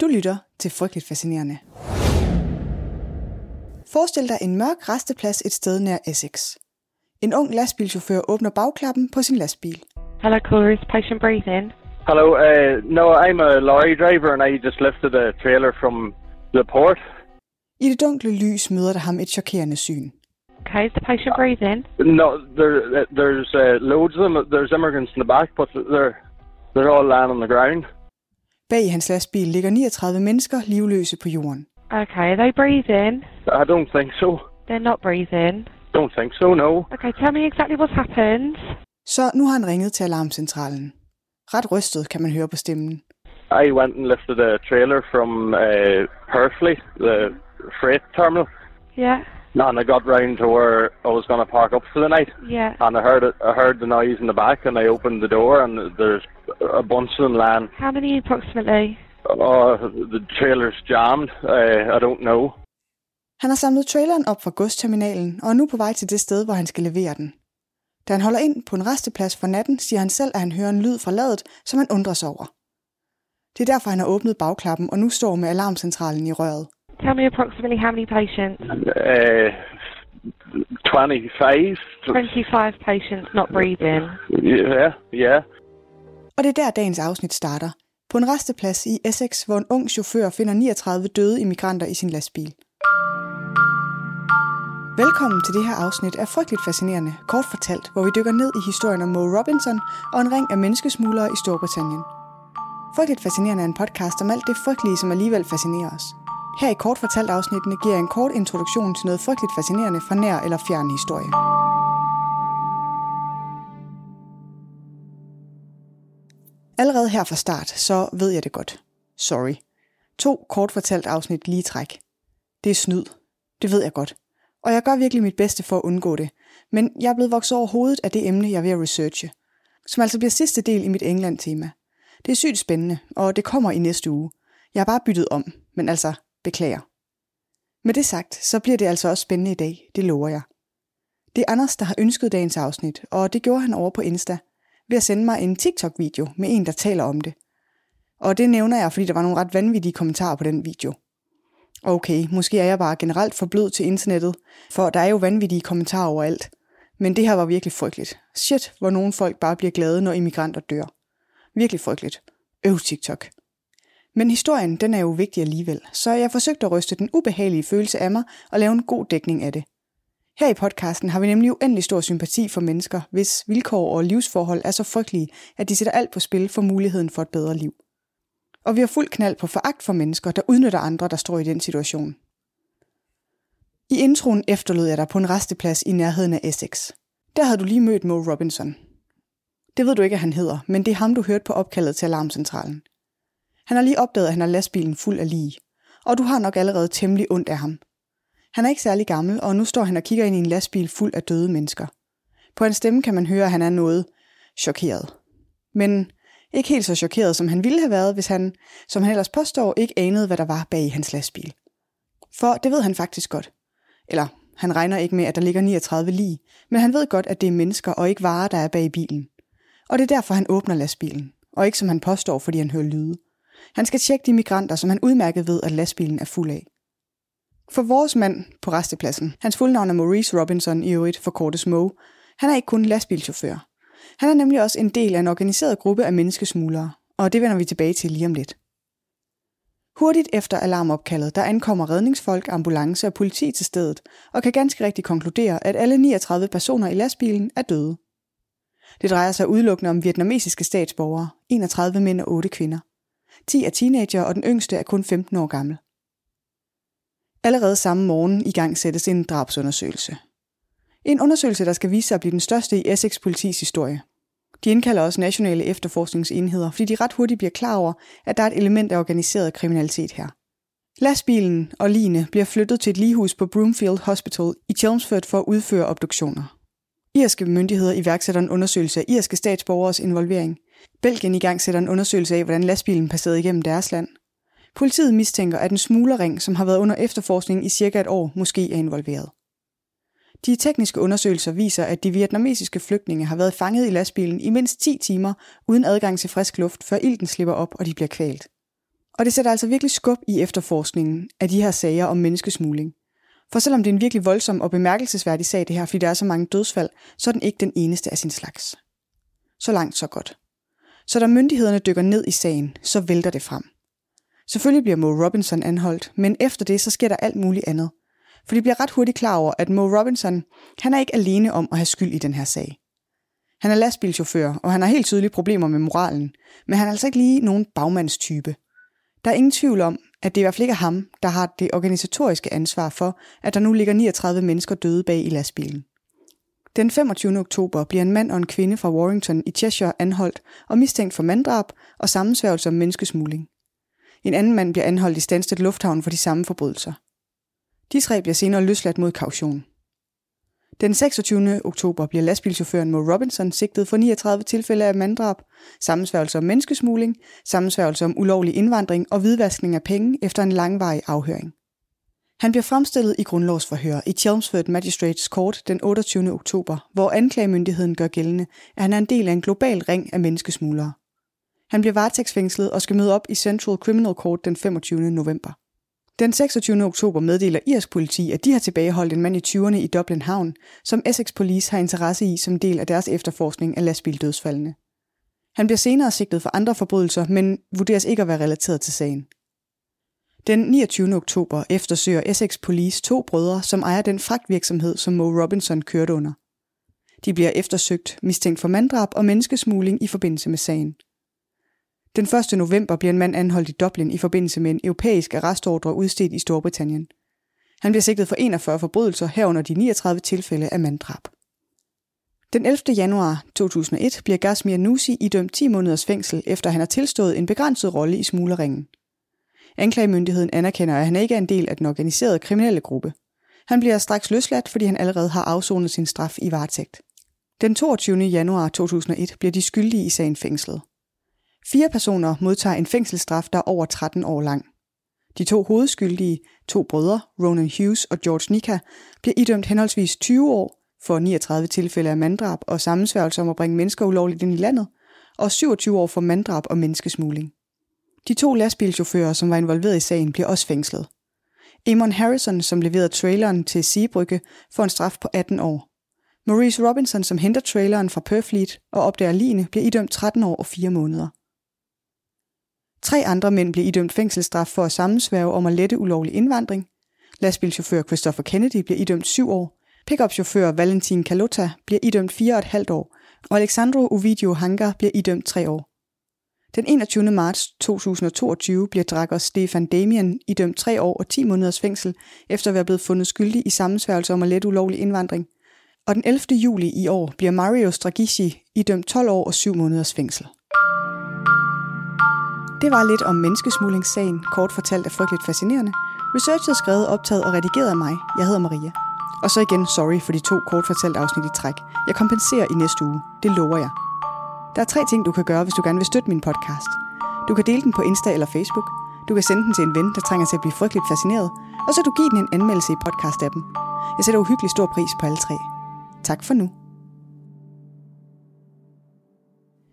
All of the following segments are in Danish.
Du lytter til Frygteligt Fascinerende. Forestil dig en mørk resteplads et sted nær Essex. En ung lastbilchauffør åbner bagklappen på sin lastbil. Hello, caller. Is patient breathing? Hello. Uh, no, I'm a lorry driver, and I just lifted a trailer from the port. I det dunkle lys møder der ham et chokerende syn. Okay, is the patient breathing? No, there, there's uh, loads of them. There's immigrants in the back, but they're they're all lying on the ground. Bag i hans lastbil ligger 39 mennesker livløse på jorden. Okay, are they breathing? I don't think so. They're not breathing. Don't think so. No. Okay, tell me exactly what's happened. Så nu har han ringet til alarmcentralen. Ret rystet kan man høre på stemmen. I went and lifted a trailer from uh, Purfleet, the freight terminal, Yeah, and I got round to where I was going to park up for the night. yeah. And I heard it, I heard the noise in the back, and I opened the door, and there's a bunch of them lying. How many approximately? Oh, the trailer's jammed. Uh, I don't know. Han har samlet traileren op fra godsterminalen og er nu på vej til det sted, hvor han skal levere den. Da han holder ind på en resteplads for natten, siger han selv, at han hører en lyd fra ladet, som han undrer sig over. Det er derfor, han har åbnet bagklappen og nu står med alarmcentralen i røret. Tell me approximately how many patients? Uh, 25. 25 patients not breathing. Yeah, yeah. Og det er der, dagens afsnit starter. På en resteplads i Essex, hvor en ung chauffør finder 39 døde immigranter i sin lastbil. Velkommen til det her afsnit af Frygteligt Fascinerende, kort fortalt, hvor vi dykker ned i historien om Mo Robinson og en ring af menneskesmuglere i Storbritannien. Frygteligt Fascinerende er en podcast om alt det frygtelige, som alligevel fascinerer os. Her i kort fortalt afsnittene giver jeg en kort introduktion til noget frygteligt fascinerende fra nær eller fjern historie. Allerede her fra start, så ved jeg det godt. Sorry. To kort fortalt afsnit lige træk. Det er snyd. Det ved jeg godt. Og jeg gør virkelig mit bedste for at undgå det. Men jeg er blevet vokset over hovedet af det emne, jeg er ved at researche. Som altså bliver sidste del i mit England-tema. Det er sygt spændende, og det kommer i næste uge. Jeg har bare byttet om, men altså, beklager. Med det sagt, så bliver det altså også spændende i dag, det lover jeg. Det er Anders, der har ønsket dagens afsnit, og det gjorde han over på Insta, ved at sende mig en TikTok-video med en, der taler om det. Og det nævner jeg, fordi der var nogle ret vanvittige kommentarer på den video. Okay, måske er jeg bare generelt for blød til internettet, for der er jo vanvittige kommentarer overalt. Men det her var virkelig frygteligt. Shit, hvor nogle folk bare bliver glade, når immigranter dør. Virkelig frygteligt. Øv TikTok. Men historien, den er jo vigtig alligevel, så jeg forsøgte at ryste den ubehagelige følelse af mig og lave en god dækning af det. Her i podcasten har vi nemlig uendelig stor sympati for mennesker, hvis vilkår og livsforhold er så frygtelige, at de sætter alt på spil for muligheden for et bedre liv. Og vi har fuld knald på foragt for mennesker, der udnytter andre, der står i den situation. I introen efterlod jeg dig på en resteplads i nærheden af Essex. Der havde du lige mødt Mo Robinson. Det ved du ikke, at han hedder, men det er ham, du hørte på opkaldet til alarmcentralen. Han har lige opdaget, at han har lastbilen fuld af lige, og du har nok allerede temmelig ondt af ham. Han er ikke særlig gammel, og nu står han og kigger ind i en lastbil fuld af døde mennesker. På hans stemme kan man høre, at han er noget chokeret. Men ikke helt så chokeret, som han ville have været, hvis han, som han ellers påstår, ikke anede, hvad der var bag i hans lastbil. For det ved han faktisk godt. Eller han regner ikke med, at der ligger 39 lige, men han ved godt, at det er mennesker og ikke varer, der er bag i bilen. Og det er derfor, han åbner lastbilen, og ikke som han påstår, fordi han hører lyde. Han skal tjekke de migranter, som han udmærket ved, at lastbilen er fuld af. For vores mand på restepladsen, hans fuldnavn er Maurice Robinson i øvrigt for kortes Moe, han er ikke kun lastbilchauffør. Han er nemlig også en del af en organiseret gruppe af menneskesmuglere, og det vender vi tilbage til lige om lidt. Hurtigt efter alarmopkaldet, der ankommer redningsfolk, ambulance og politi til stedet, og kan ganske rigtigt konkludere, at alle 39 personer i lastbilen er døde. Det drejer sig udelukkende om vietnamesiske statsborgere, 31 mænd og 8 kvinder. 10 er teenager, og den yngste er kun 15 år gammel. Allerede samme morgen i gang sættes en drabsundersøgelse. En undersøgelse, der skal vise sig at blive den største i Essex politis historie. De indkalder også nationale efterforskningsenheder, fordi de ret hurtigt bliver klar over, at der er et element af organiseret kriminalitet her. Lastbilen og line bliver flyttet til et ligehus på Broomfield Hospital i Chelmsford for at udføre obduktioner. Irske myndigheder iværksætter en undersøgelse af irske statsborgers involvering. Belgien i gang sætter en undersøgelse af, hvordan lastbilen passerede igennem deres land. Politiet mistænker, at en smuglerring, som har været under efterforskning i cirka et år, måske er involveret. De tekniske undersøgelser viser, at de vietnamesiske flygtninge har været fanget i lastbilen i mindst 10 timer uden adgang til frisk luft, før ilten slipper op og de bliver kvalt. Og det sætter altså virkelig skub i efterforskningen af de her sager om menneskesmugling. For selvom det er en virkelig voldsom og bemærkelsesværdig sag det her, fordi der er så mange dødsfald, så er den ikke den eneste af sin slags. Så langt, så godt. Så da myndighederne dykker ned i sagen, så vælter det frem. Selvfølgelig bliver Mo Robinson anholdt, men efter det, så sker der alt muligt andet. For de bliver ret hurtigt klar over, at Mo Robinson, han er ikke alene om at have skyld i den her sag. Han er lastbilchauffør, og han har helt tydelige problemer med moralen, men han er altså ikke lige nogen bagmandstype. Der er ingen tvivl om, at det i hvert fald ikke er ham, der har det organisatoriske ansvar for, at der nu ligger 39 mennesker døde bag i lastbilen. Den 25. oktober bliver en mand og en kvinde fra Warrington i Cheshire anholdt og mistænkt for manddrab og sammensværgelse om menneskesmugling. En anden mand bliver anholdt i Stansted Lufthavn for de samme forbrydelser. De tre bliver senere løsladt mod kaution. Den 26. oktober bliver lastbilchaufføren Mo Robinson sigtet for 39 tilfælde af manddrab, sammensværgelse om menneskesmugling, sammensværgelse om ulovlig indvandring og hvidvaskning af penge efter en langvarig afhøring. Han bliver fremstillet i grundlovsforhør i Chelmsford Magistrates Court den 28. oktober, hvor anklagemyndigheden gør gældende, at han er en del af en global ring af menneskesmuglere. Han bliver varetægtsfængslet og skal møde op i Central Criminal Court den 25. november. Den 26. oktober meddeler irsk politi, at de har tilbageholdt en mand i 20'erne i Dublin Havn, som Essex Police har interesse i som del af deres efterforskning af lastbildødsfaldene. Han bliver senere sigtet for andre forbrydelser, men vurderes ikke at være relateret til sagen. Den 29. oktober eftersøger Essex Police to brødre, som ejer den fragtvirksomhed, som Mo Robinson kørte under. De bliver eftersøgt, mistænkt for manddrab og menneskesmugling i forbindelse med sagen. Den 1. november bliver en mand anholdt i Dublin i forbindelse med en europæisk arrestordre udstedt i Storbritannien. Han bliver sigtet for 41 forbrydelser herunder de 39 tilfælde af manddrab. Den 11. januar 2001 bliver Gasmir Nusi idømt 10 måneders fængsel, efter han har tilstået en begrænset rolle i smuglerringen. Anklagemyndigheden anerkender, at han ikke er en del af den organiserede kriminelle gruppe. Han bliver straks løsladt, fordi han allerede har afsonet sin straf i varetægt. Den 22. januar 2001 bliver de skyldige i sagen fængslet. Fire personer modtager en fængselsstraf, der er over 13 år lang. De to hovedskyldige, to brødre, Ronan Hughes og George Nika, bliver idømt henholdsvis 20 år for 39 tilfælde af manddrab og sammensværgelse om at bringe mennesker ulovligt ind i landet, og 27 år for manddrab og menneskesmugling. De to lastbilchauffører, som var involveret i sagen, bliver også fængslet. Amon Harrison, som leverede traileren til Seabrygge, får en straf på 18 år. Maurice Robinson, som henter traileren fra Perfleet og opdager ligne, bliver idømt 13 år og 4 måneder. Tre andre mænd bliver idømt fængselsstraf for at sammensværge om at lette ulovlig indvandring. Lastbilchauffør Christopher Kennedy bliver idømt 7 år. Pickupchauffør Valentin Kalota bliver idømt 4,5 år. Og Alexandro Ovidio Hanga bliver idømt 3 år. Den 21. marts 2022 bliver drakker Stefan Damien idømt 3 år og 10 måneders fængsel, efter at være blevet fundet skyldig i sammensværgelse om at lette ulovlig indvandring. Og den 11. juli i år bliver Mario Stragici idømt 12 år og 7 måneders fængsel. Det var lidt om menneskesmuglingssagen, kort fortalt er frygteligt fascinerende. Researchet skrevet, optaget og redigeret af mig. Jeg hedder Maria. Og så igen sorry for de to kort fortalt afsnit i træk. Jeg kompenserer i næste uge. Det lover jeg. Der er tre ting, du kan gøre, hvis du gerne vil støtte min podcast. Du kan dele den på Insta eller Facebook. Du kan sende den til en ven, der trænger til at blive frygteligt fascineret. Og så du give den en anmeldelse i podcast-appen. Jeg sætter uhyggelig stor pris på alle tre. Tak for nu.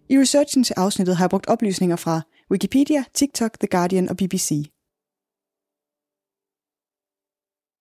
I researchen til afsnittet har jeg brugt oplysninger fra Wikipedia, TikTok, The Guardian og BBC.